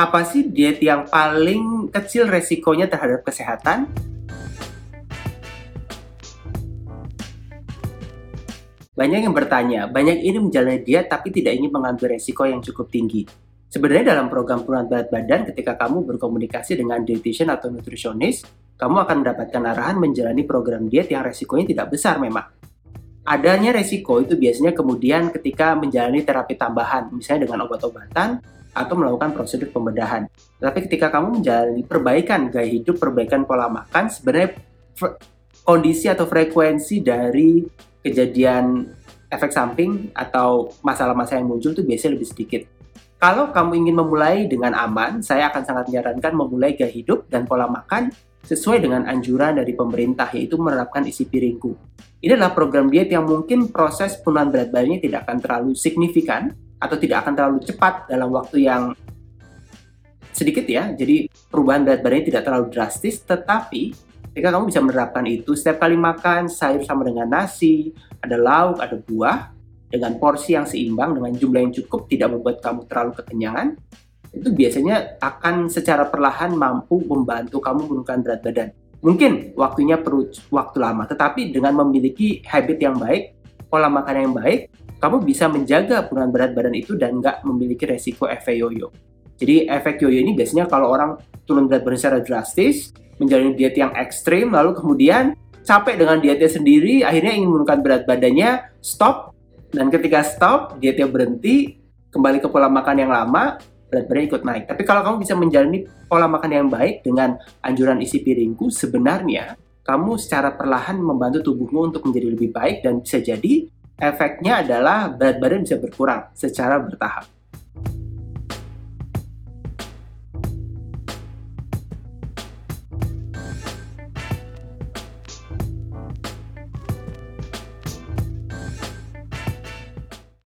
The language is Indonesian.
Apa sih diet yang paling kecil resikonya terhadap kesehatan? Banyak yang bertanya, banyak ini menjalani diet tapi tidak ingin mengambil resiko yang cukup tinggi. Sebenarnya dalam program penurunan berat badan, ketika kamu berkomunikasi dengan dietitian atau nutrisionis, kamu akan mendapatkan arahan menjalani program diet yang resikonya tidak besar memang. Adanya resiko itu biasanya kemudian ketika menjalani terapi tambahan, misalnya dengan obat-obatan atau melakukan prosedur pembedahan. Tapi ketika kamu menjalani perbaikan gaya hidup, perbaikan pola makan, sebenarnya kondisi atau frekuensi dari kejadian efek samping atau masalah-masalah yang muncul itu biasanya lebih sedikit. Kalau kamu ingin memulai dengan aman, saya akan sangat menyarankan memulai gaya hidup dan pola makan sesuai dengan anjuran dari pemerintah, yaitu menerapkan isi piringku. Ini adalah program diet yang mungkin proses penurunan berat badannya tidak akan terlalu signifikan atau tidak akan terlalu cepat dalam waktu yang sedikit ya. Jadi perubahan berat badannya tidak terlalu drastis, tetapi ketika kamu bisa menerapkan itu setiap kali makan sayur sama dengan nasi, ada lauk, ada buah, dengan porsi yang seimbang dengan jumlah yang cukup tidak membuat kamu terlalu kekenyangan itu biasanya akan secara perlahan mampu membantu kamu menurunkan berat badan. Mungkin waktunya perlu waktu lama, tetapi dengan memiliki habit yang baik, pola makan yang baik, kamu bisa menjaga penurunan berat badan itu dan nggak memiliki resiko efek yoyo. Jadi efek yoyo ini biasanya kalau orang turun berat badan secara drastis, menjalani diet yang ekstrim, lalu kemudian capek dengan dietnya sendiri, akhirnya ingin menurunkan berat badannya, stop, dan ketika stop, dietnya berhenti, kembali ke pola makan yang lama, berat badan ikut naik. Tapi kalau kamu bisa menjalani pola makan yang baik dengan anjuran isi piringku, sebenarnya kamu secara perlahan membantu tubuhmu untuk menjadi lebih baik dan bisa jadi efeknya adalah berat badan bisa berkurang secara bertahap.